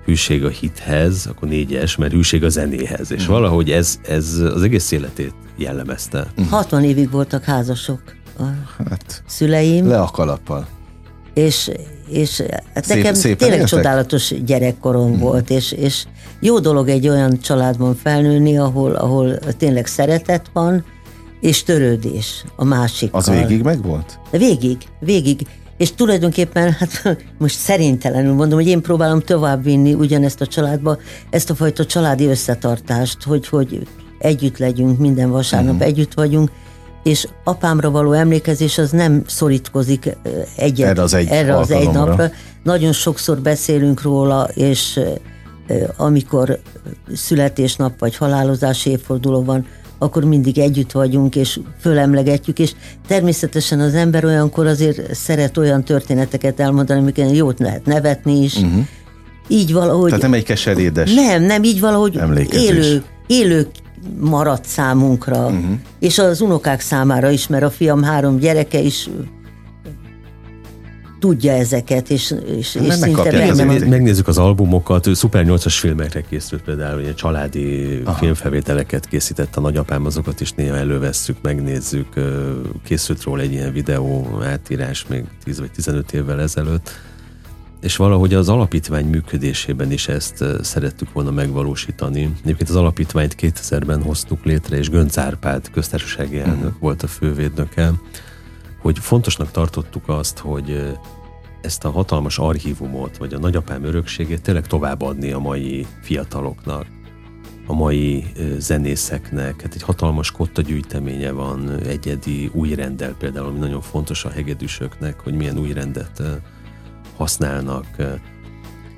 hűség a hithez, akkor négyes, mert hűség a zenéhez, és mm. valahogy ez, ez az egész életét jellemezte. Mm. 60 évig voltak házasok a hát, szüleim. Le a kalappal. És, és hát szép, nekem tényleg értek? csodálatos gyerekkorom mm. volt, és, és jó dolog egy olyan családban felnőni, ahol, ahol tényleg szeretet van, és törődés a másikkal. Az végig meg volt? Végig, végig. És tulajdonképpen, hát most szerintelenül mondom, hogy én próbálom továbbvinni ugyanezt a családba, ezt a fajta családi összetartást, hogy, hogy együtt legyünk, minden vasárnap uh-huh. együtt vagyunk, és apámra való emlékezés az nem szorítkozik egyet, erre az egy, erre az egy napra. Nagyon sokszor beszélünk róla, és amikor születésnap vagy halálozási évforduló van, akkor mindig együtt vagyunk, és fölemlegetjük, és természetesen az ember olyankor azért szeret olyan történeteket elmondani, amiken jót lehet nevetni is. Uh-huh. Így valahogy... Tehát nem egy keserédes Nem, nem, így valahogy élő, élő maradt számunkra, uh-huh. és az unokák számára is, mert a fiam három gyereke is tudja ezeket, és, és, és szinte benne Megnézzük az albumokat, ő Super 8-as filmekre készült például, ilyen családi Aha. filmfelvételeket készített a nagyapám, azokat is néha elővesszük, megnézzük. Készült róla egy ilyen videó átírás még 10 vagy 15 évvel ezelőtt, és valahogy az alapítvány működésében is ezt szerettük volna megvalósítani. Egyébként az alapítványt 2000-ben hoztuk létre, és Gönc Árpád köztársasági elnök uh-huh. volt a fővédnöke hogy fontosnak tartottuk azt, hogy ezt a hatalmas archívumot, vagy a nagyapám örökségét tényleg továbbadni a mai fiataloknak, a mai zenészeknek. Hát egy hatalmas kotta gyűjteménye van, egyedi új rendel például, ami nagyon fontos a hegedűsöknek, hogy milyen új rendet használnak.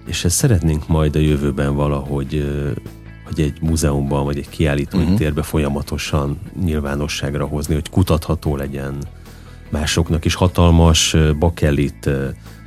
És ezt szeretnénk majd a jövőben valahogy hogy egy múzeumban, vagy egy kiállítói uh-huh. térbe folyamatosan nyilvánosságra hozni, hogy kutatható legyen, másoknak is hatalmas bakelit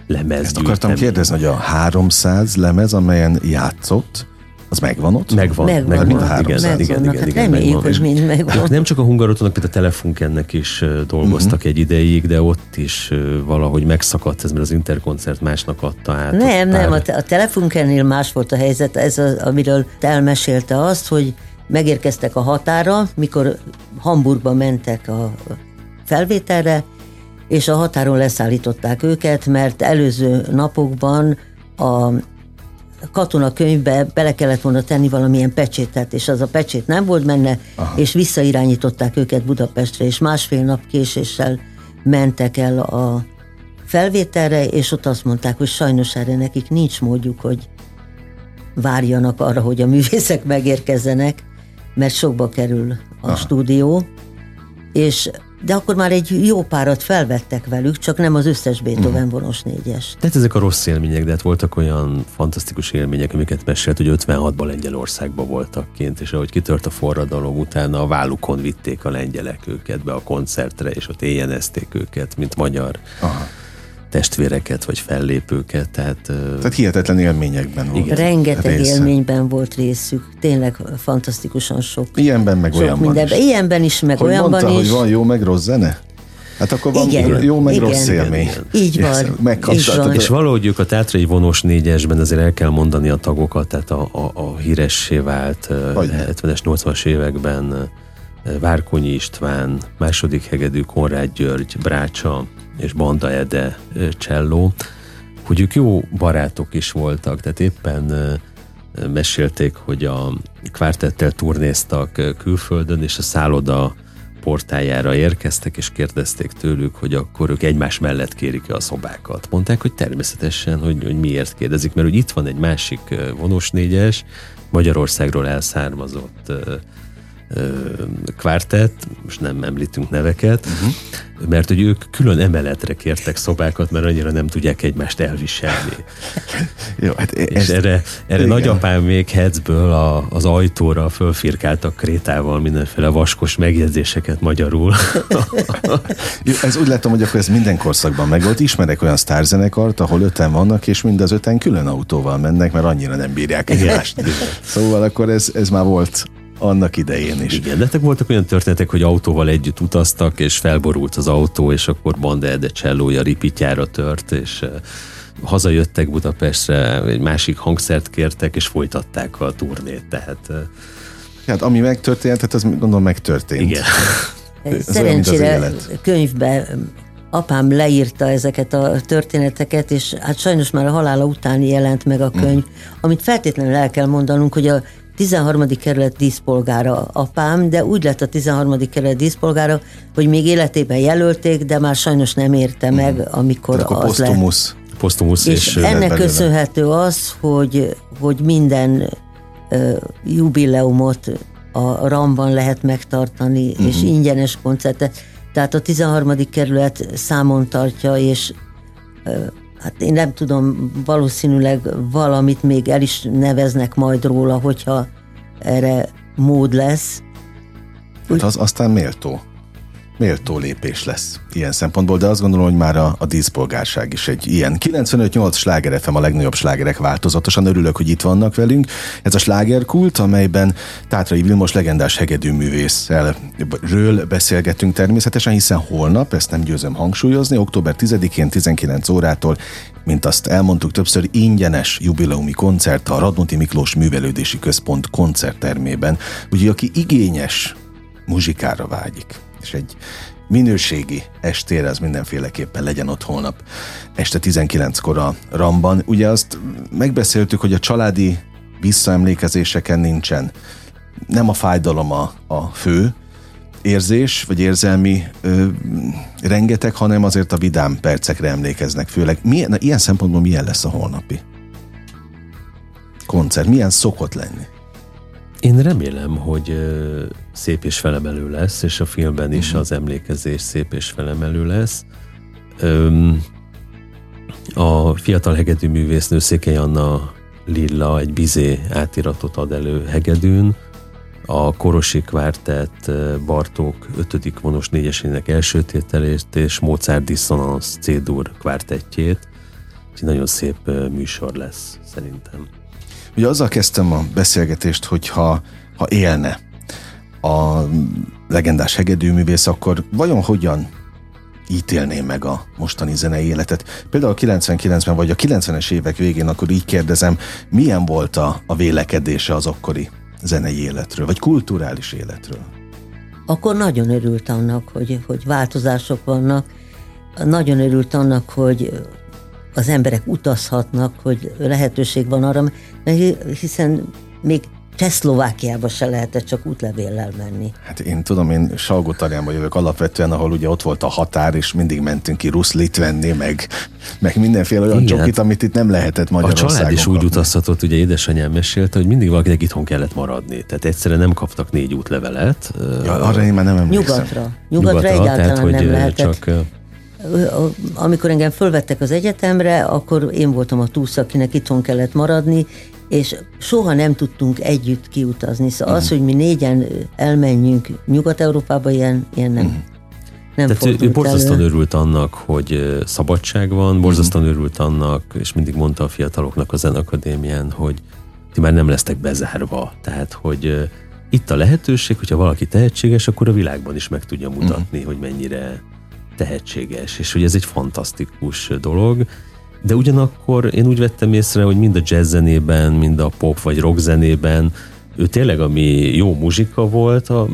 lemez. Ezt akartam kérdezni, hogy a 300 lemez, amelyen játszott, az megvan ott? Megvan. Megvan. megvan. Mind a három igen, igen, igen, igen, hát igen, reméljük, hogy mind megvan. Nem csak a hungarotonak, például a Telefunkennek is dolgoztak uh-huh. egy ideig, de ott is valahogy megszakadt ez, mert az interkoncert másnak adta át. Nem, nem, a, te- a Telefunkennél más volt a helyzet, ez az, amiről te elmesélte azt, hogy megérkeztek a határa, mikor Hamburgba mentek a felvételre, és a határon leszállították őket, mert előző napokban a katonakönyvbe bele kellett volna tenni valamilyen pecsétet, és az a pecsét nem volt benne, Aha. és visszairányították őket Budapestre, és másfél nap késéssel mentek el a felvételre, és ott azt mondták, hogy sajnos erre nekik nincs módjuk, hogy várjanak arra, hogy a művészek megérkezzenek, mert sokba kerül a Aha. stúdió, és de akkor már egy jó párat felvettek velük, csak nem az összes Beethoven mhm. vonos négyes. Tehát ezek a rossz élmények, de hát voltak olyan fantasztikus élmények, amiket mesélt, hogy 56-ban Lengyelországban voltak kint, és ahogy kitört a forradalom, utána a vállukon vitték a lengyelek őket be a koncertre, és ott éjjenezték őket, mint magyar. Aha testvéreket, vagy fellépőket. Tehát, tehát hihetetlen élményekben volt. Igen. Rengeteg része. élményben volt részük. Tényleg fantasztikusan sok. Ilyenben meg sok olyanban mindenben. is. Ilyenben is, meg hogy olyanban mondta, is. hogy van jó, meg rossz zene? Hát akkor van igen, jó, meg igen, rossz élmény. Így van. És, van. és valahogy ők a Tátrai vonos négyesben azért el kell mondani a tagokat, tehát a, a, a híressé vált 70-es, 80-as években Várkonyi István, második hegedű Konrád György, Brácsa és Banda Ede cselló, hogy ők jó barátok is voltak, tehát éppen mesélték, hogy a kvártettel turnéztak külföldön, és a szálloda portájára érkeztek, és kérdezték tőlük, hogy akkor ők egymás mellett kérik-e a szobákat. Mondták, hogy természetesen, hogy, hogy miért kérdezik, mert hogy itt van egy másik vonos négyes, Magyarországról elszármazott kvártett, most nem említünk neveket, uh-huh. mert hogy ők külön emeletre kértek szobákat, mert annyira nem tudják egymást elviselni. Jó, hát és ezt, erre, erre igen. nagyapám még Hetzből a, az ajtóra fölfirkáltak krétával mindenféle vaskos megjegyzéseket magyarul. Jó, ez úgy látom, hogy akkor ez minden korszakban megvolt. Ismerek olyan sztárzenekart, ahol öten vannak, és mind az öten külön autóval mennek, mert annyira nem bírják egymást. Szóval akkor ez, ez már volt annak idején is. Igen, de voltak olyan történetek, hogy autóval együtt utaztak, és felborult az autó, és akkor Banda Ede csellója ripityára tört, és uh, hazajöttek Budapestre, egy másik hangszert kértek, és folytatták a turnét, tehát... Uh, hát ami megtörtént, hát az gondolom megtörtént. Igen. Szerencsére könyvben apám leírta ezeket a történeteket, és hát sajnos már a halála után jelent meg a könyv, mm. amit feltétlenül el kell mondanunk, hogy a 13. kerület díszpolgára apám, de úgy lett a 13. kerület díszpolgára, hogy még életében jelölték, de már sajnos nem érte meg, mhm. amikor akkor az posztumusz. lett. Posztumusz és, és ennek köszönhető az, hogy, hogy minden uh, jubileumot a Ramban lehet megtartani, uh-huh. és ingyenes koncertet. Tehát a 13. kerület számon tartja, és hát én nem tudom, valószínűleg valamit még el is neveznek majd róla, hogyha erre mód lesz. Hát az aztán méltó méltó lépés lesz ilyen szempontból, de azt gondolom, hogy már a, a díszpolgárság is egy ilyen. 95-8 sláger FM a legnagyobb slágerek változatosan. Örülök, hogy itt vannak velünk. Ez a slágerkult, amelyben Tátrai Vilmos legendás hegedűművésszel ről beszélgetünk természetesen, hiszen holnap, ezt nem győzöm hangsúlyozni, október 10-én 19 órától mint azt elmondtuk többször, ingyenes jubileumi koncert a Radnóti Miklós Művelődési Központ koncerttermében. Úgyhogy aki igényes muzsikára vágyik, és egy minőségi estére az mindenféleképpen legyen ott holnap este 19-kor a Ramban. Ugye azt megbeszéltük, hogy a családi visszaemlékezéseken nincsen. Nem a fájdalom a, a fő érzés, vagy érzelmi ö, rengeteg, hanem azért a vidám percekre emlékeznek főleg. Milyen, na, ilyen szempontból milyen lesz a holnapi koncert? Milyen szokott lenni? Én remélem, hogy szép és felemelő lesz, és a filmben is uh-huh. az emlékezés szép és felemelő lesz. A fiatal hegedű művésznő Székely Anna Lilla egy bizé átiratot ad elő hegedűn, a Korosi Kvártett Bartók 5. vonos négyesének első tételét és Mozart Dissonance C-dur kvártettjét. Egy nagyon szép műsor lesz, szerintem. Ugye azzal kezdtem a beszélgetést, hogy ha, ha élne a legendás hegedűművész, akkor vajon hogyan ítélné meg a mostani zenei életet. Például a 99-ben vagy a 90-es évek végén, akkor így kérdezem, milyen volt a, a vélekedése az akkori zenei életről, vagy kulturális életről? Akkor nagyon örült annak, hogy, hogy változások vannak, nagyon örült annak, hogy az emberek utazhatnak, hogy lehetőség van arra, mert hiszen még Csehszlovákiába se lehetett csak útlevéllel menni. Hát én tudom, én Salgótarjánba jövök alapvetően, ahol ugye ott volt a határ, és mindig mentünk ki ruszlit venni, meg, meg mindenféle olyan Igen. csokit, amit itt nem lehetett Magyarországon A család is úgy utazhatott, ugye édesanyám mesélte, hogy mindig valakinek itthon kellett maradni. Tehát egyszerűen nem kaptak négy útlevelet. Ja, arra én már nem emlékszem. Nyugatra. Nyugatra, Nyugatra egyáltalán tehát, hogy nem lehetett. Csak amikor engem fölvettek az egyetemre, akkor én voltam a túsz, akinek itthon kellett maradni, és soha nem tudtunk együtt kiutazni. Szóval uh-huh. az, hogy mi négyen elmenjünk Nyugat-Európába, ilyen, ilyen nem. Uh-huh. Nem Tehát ő borzasztóan örült annak, hogy szabadság van, borzasztóan uh-huh. örült annak, és mindig mondta a fiataloknak a Zenakadémián, hogy ti már nem lesztek bezárva. Tehát, hogy itt a lehetőség, hogyha valaki tehetséges, akkor a világban is meg tudja mutatni, uh-huh. hogy mennyire tehetséges, és hogy ez egy fantasztikus dolog, de ugyanakkor én úgy vettem észre, hogy mind a jazz zenében, mind a pop vagy rock zenében ő tényleg, ami jó muzsika volt, a,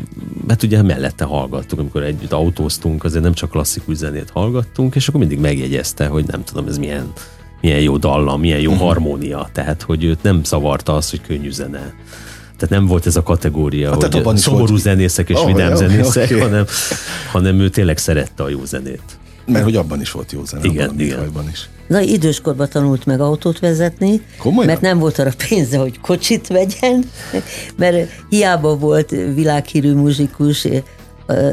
hát ugye mellette hallgattuk, amikor együtt autóztunk, azért nem csak klasszikus zenét hallgattunk, és akkor mindig megjegyezte, hogy nem tudom, ez milyen, milyen jó dallam, milyen jó uh-huh. harmónia, tehát hogy őt nem zavarta az, hogy könnyű zene. Tehát nem volt ez a kategória, hát, hogy szomorú volt... zenészek és oh, vidám jó, zenészek, okay. hanem, hanem ő tényleg szerette a jó zenét. Mert hogy abban is volt jó zene, igen, abban igen. is. Na, időskorban tanult meg autót vezetni, Komolyan? mert nem volt arra pénze, hogy kocsit vegyen, mert hiába volt világhírű muzsikus,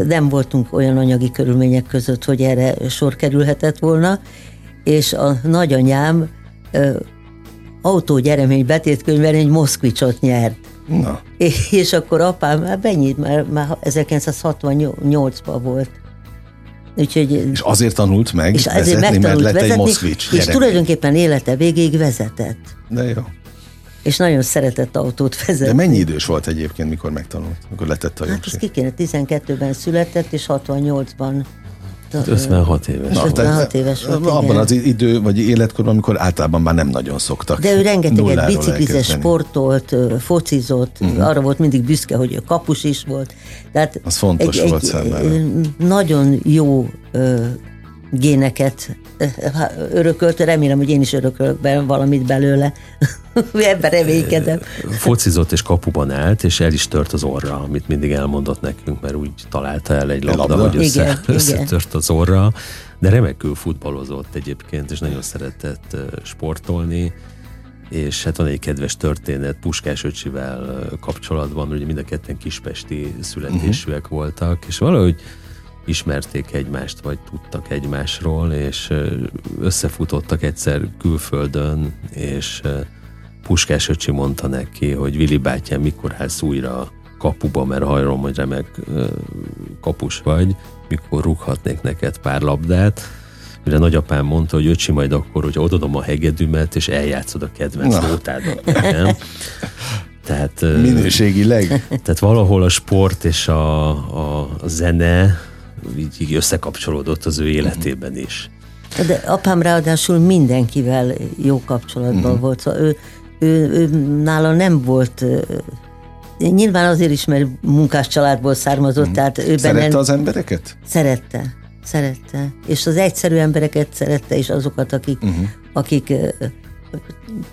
nem voltunk olyan anyagi körülmények között, hogy erre sor kerülhetett volna, és a nagyanyám autógyeremény betétkönyvben egy moszkvicsot nyert. Na. És akkor apám, hát mennyit, mert már 1968-ban volt. Úgyhogy, és azért tanult meg és azért vezetni, mert lett vezetni, egy moszkvics És gyerek. tulajdonképpen élete végéig vezetett. De jó. És nagyon szeretett autót vezetni. De mennyi idős volt egyébként, mikor megtanult, mikor letett a Hát ez ki kéne, 12-ben született, és 68-ban 56 éves. Na, 56 éves volt, Abban igen. az idő, vagy életkorban, amikor általában már nem nagyon szoktak. De ő rengeteget biciklizett, sportolt, focizott, uh-huh. arra volt mindig büszke, hogy ő kapus is volt. Tehát az fontos egy, volt egy, Nagyon jó géneket örökölt, remélem, hogy én is örökölök be valamit belőle. Ebben reménykedem. Focizott és kapuban állt, és el is tört az orra, amit mindig elmondott nekünk, mert úgy találta el egy labda, labda? hogy össze, igen, összetört igen. az orra, de remekül futballozott egyébként, és nagyon szeretett sportolni és hát van egy kedves történet Puskás öcsivel kapcsolatban, ugye mind a ketten kispesti születésűek uh-huh. voltak, és valahogy ismerték egymást, vagy tudtak egymásról, és összefutottak egyszer külföldön, és Puskás öcsi mondta neki, hogy Vili bátyám, mikor állsz újra kapuba, mert hajrom, hogy remek kapus vagy, mikor rúghatnék neked pár labdát. Mire nagyapám mondta, hogy öcsi majd akkor, hogy odadom a hegedűmet, és eljátszod a kedvenc nótádat. Tehát, Minőségileg. Tehát valahol a sport és a, a, a zene így, összekapcsolódott az ő életében is. De apám ráadásul mindenkivel jó kapcsolatban uh-huh. volt, szóval ő, ő, ő nála nem volt Nyilván azért is, mert munkás családból származott, uh-huh. tehát ő Szerette benne... az embereket? Szerette, szerette. És az egyszerű embereket szerette, és azokat, akik, uh-huh. akik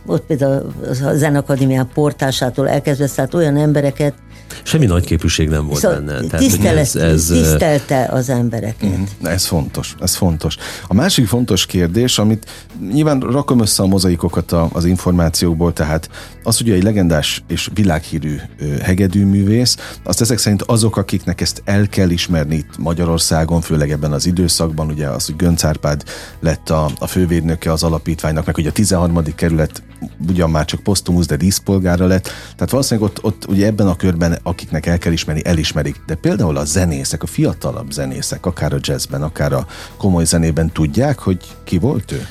ott például a Zenakadémián portásától elkezdve szállt olyan embereket, Semmi nagy képűség nem volt szóval benne. Tehát, tisztelet, ez, ez, tisztelte az embereket. Mm, ez fontos, ez fontos. A másik fontos kérdés, amit nyilván rakom össze a mozaikokat az információkból, tehát az ugye egy legendás és világhírű hegedűművész, azt ezek szerint azok, akiknek ezt el kell ismerni itt Magyarországon, főleg ebben az időszakban, ugye az, hogy Gönc Árpád lett a, a fővédnöke az alapítványnak, meg hogy a 13. kerület ugyan már csak posztumusz, de díszpolgára lett. Tehát valószínűleg ott, ott ugye ebben a körben, akiknek el kell ismerni, elismerik. De például a zenészek, a fiatalabb zenészek, akár a jazzben, akár a komoly zenében tudják, hogy ki volt ő?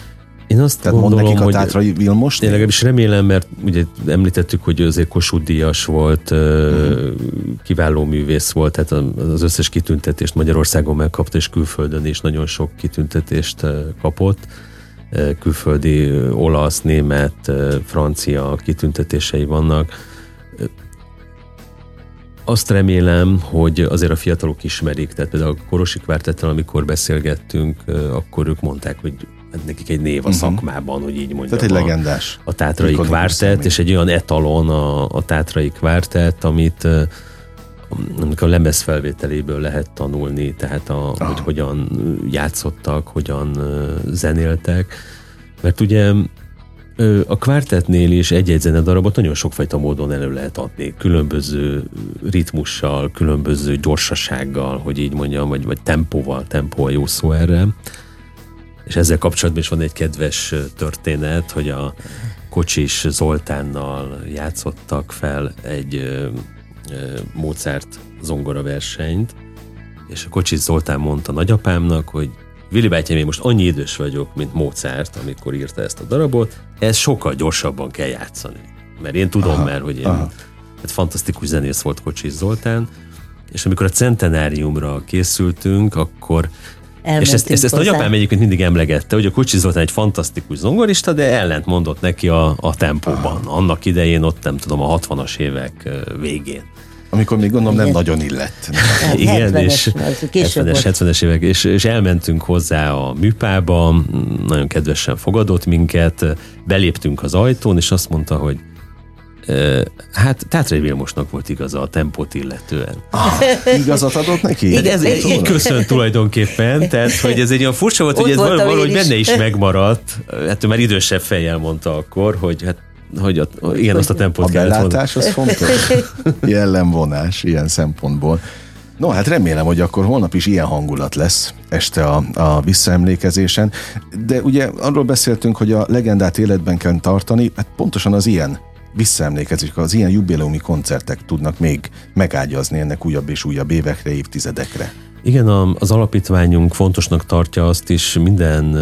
Én azt Tehát gondolom, nekik a Tátrai Vilmos? Én legalábbis remélem, mert ugye említettük, hogy azért Kossuth Díjas volt, uh-huh. kiváló művész volt, tehát az összes kitüntetést Magyarországon megkapta, és külföldön is nagyon sok kitüntetést kapott külföldi olasz, német, francia kitüntetései vannak. Azt remélem, hogy azért a fiatalok ismerik, tehát például a Korosi Kvártettel, amikor beszélgettünk, akkor ők mondták, hogy nekik egy név a uh-huh. szakmában, hogy így mondjam. Tehát egy legendás. A, a Tátrai Kvártett, és egy olyan etalon a, a Tátrai Kvártett, amit amikor a lemez felvételéből lehet tanulni, tehát a, hogy hogyan játszottak, hogyan zenéltek, mert ugye a kvártetnél is egy-egy zenedarabot nagyon sokfajta módon elő lehet adni, különböző ritmussal, különböző gyorsasággal, hogy így mondjam, vagy, vagy tempóval, tempó a jó szó erre. És ezzel kapcsolatban is van egy kedves történet, hogy a Kocsis Zoltánnal játszottak fel egy Mozart zongora versenyt, és a Kocsis Zoltán mondta nagyapámnak, hogy Vili bátyám, én most annyi idős vagyok, mint Mozart, amikor írta ezt a darabot, ez sokkal gyorsabban kell játszani. Mert én tudom, aha, mert hogy én, hát fantasztikus zenész volt Kocsis Zoltán, és amikor a centenáriumra készültünk, akkor és ezt, ezt, ezt nagyapám egyébként mindig emlegette, hogy a Kocsi Zoltán egy fantasztikus zongorista, de ellent mondott neki a, a tempóban. Aha. Annak idején ott nem tudom, a 60-as évek végén. Amikor még gondolom nem nagyon illett. Igen, 70-es, és 70-es, 70-es évek, és, és elmentünk hozzá a műpába, nagyon kedvesen fogadott minket, beléptünk az ajtón, és azt mondta, hogy Hát Tátrai Vilmosnak volt igaza a tempót illetően. Ah, igazat adott neki? Igen, ez így, így köszön tulajdonképpen, tehát hogy ez egy olyan furcsa volt, hogy ez valahogy benne is megmaradt. Hát ő már idősebb fejjel mondta akkor, hogy hát hogy a, igen, azt a tempót a kellett belátás az fontos. Jellemvonás ilyen szempontból. No, hát remélem, hogy akkor holnap is ilyen hangulat lesz este a, a visszaemlékezésen. De ugye arról beszéltünk, hogy a legendát életben kell tartani, hát pontosan az ilyen visszaemlékezik, az ilyen jubileumi koncertek tudnak még megágyazni ennek újabb és újabb évekre, évtizedekre. Igen, az alapítványunk fontosnak tartja azt is, minden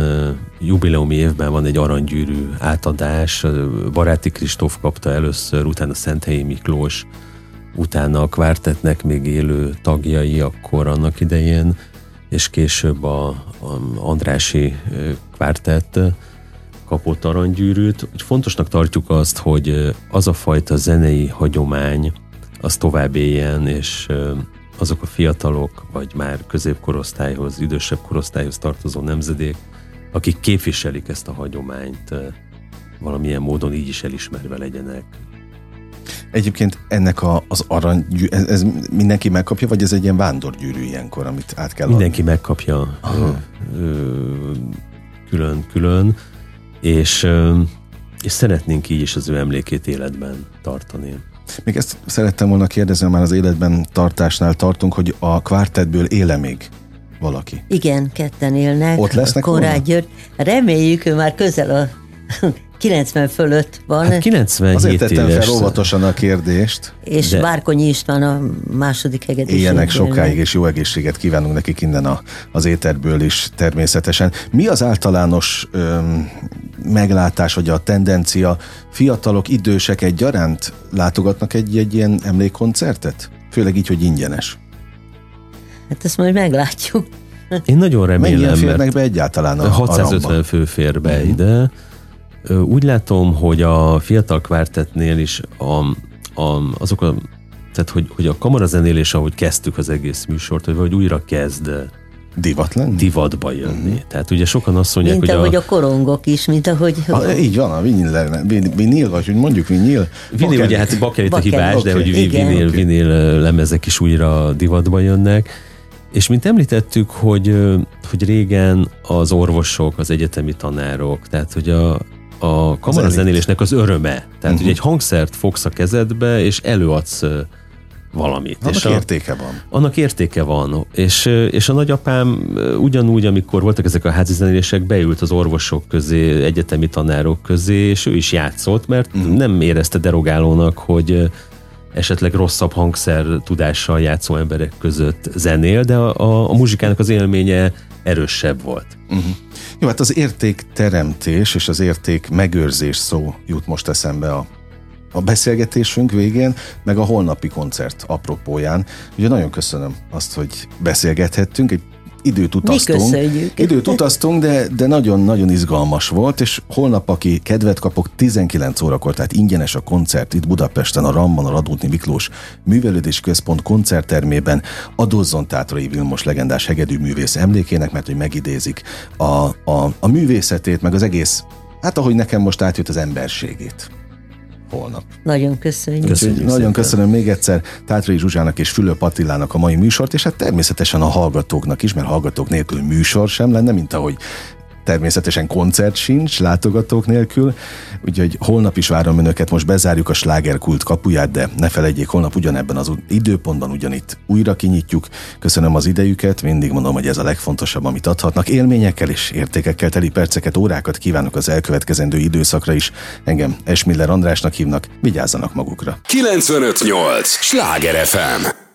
jubileumi évben van egy aranygyűrű átadás. Baráti Kristóf kapta először, utána Szenthelyi Miklós, utána a kvártetnek még élő tagjai akkor annak idején, és később a, a Andrási kvártett kapott aranygyűrűt. Fontosnak tartjuk azt, hogy az a fajta zenei hagyomány az tovább éljen, és azok a fiatalok, vagy már középkorosztályhoz, idősebb korosztályhoz tartozó nemzedék, akik képviselik ezt a hagyományt, valamilyen módon így is elismerve legyenek. Egyébként ennek a, az arany, ez, ez mindenki megkapja, vagy ez egy ilyen vándorgyűrű ilyenkor, amit át kell Mindenki adni? megkapja külön-külön, és, és szeretnénk így is az ő emlékét életben tartani. Még ezt szerettem volna kérdezni, már az életben tartásnál tartunk, hogy a kvártetből éle még valaki. Igen, ketten élnek. Ott lesznek Konrád György. Reméljük, ő már közel a 90 fölött van. Hát 97 Azért tettem éves. fel óvatosan a kérdést. És de... Bárkonyi István a második hegedűs. Éljenek sokáig, és jó egészséget kívánunk nekik innen a, az éterből is természetesen. Mi az általános öm, meglátás, vagy a tendencia? Fiatalok, idősek egyaránt látogatnak egy, egy ilyen emlékkoncertet? Főleg így, hogy ingyenes. Hát ezt majd meglátjuk. Én nagyon remélem, Mennyien férnek mert be egyáltalán a 650 a fő fér be uh-huh. ide. Úgy látom, hogy a fiatal kvártetnél is a, a, azok a tehát, hogy, hogy a kamarazenélés, ahogy kezdtük az egész műsort, hogy, hogy újra kezd Divat lenni? Divatba jönni. Mm. Tehát ugye sokan azt mondják, mint hogy ahogy a... a korongok is, mint ahogy... A, így van, a vinil, vinil vagy hogy mondjuk vinil. Vinil ugye hát bakelit a hibás, okay. de hogy vinil, okay. vinil lemezek is újra divatba jönnek. És mint említettük, hogy, hogy régen az orvosok, az egyetemi tanárok, tehát hogy a, a kamarazenélésnek az öröme. Tehát, uh-huh. hogy egy hangszert fogsz a kezedbe, és előadsz valamit. Annak és a, értéke van. Annak értéke van. És, és a nagyapám ugyanúgy, amikor voltak ezek a házi zenélések, beült az orvosok közé, egyetemi tanárok közé, és ő is játszott, mert uh-huh. nem érezte derogálónak, hogy esetleg rosszabb hangszer tudással játszó emberek között zenél, de a, a, a muzsikának az élménye erősebb volt. Uh-huh. Jó, hát az értékteremtés és az érték megőrzés szó jut most eszembe a a beszélgetésünk végén, meg a holnapi koncert apropóján. Ugye nagyon köszönöm azt, hogy beszélgethettünk, egy időt utaztunk. Időt utaztunk, de, de nagyon-nagyon izgalmas volt, és holnap, aki kedvet kapok, 19 órakor, tehát ingyenes a koncert itt Budapesten, a Ramban, a Radótni Miklós Művelődés Központ koncerttermében. Adózzon Tátrai Vilmos legendás hegedű művész emlékének, mert hogy megidézik a, a, a művészetét, meg az egész, hát ahogy nekem most átjött az emberségét holnap. Nagyon köszönjük. köszönjük nagyon köszönöm még egyszer Tátrai Zsuzsának és Fülöp Attilának a mai műsort, és hát természetesen a hallgatóknak is, mert hallgatók nélkül műsor sem lenne, mint ahogy Természetesen koncert sincs, látogatók nélkül, úgyhogy holnap is várom önöket, most bezárjuk a slágerkult kapuját, de ne felejtjék, holnap ugyanebben az időpontban ugyanitt újra kinyitjuk. Köszönöm az idejüket, mindig mondom, hogy ez a legfontosabb, amit adhatnak. Élményekkel és értékekkel teli perceket, órákat kívánok az elkövetkezendő időszakra is. Engem Esmiller Andrásnak hívnak, vigyázzanak magukra. 958! Sláger FM!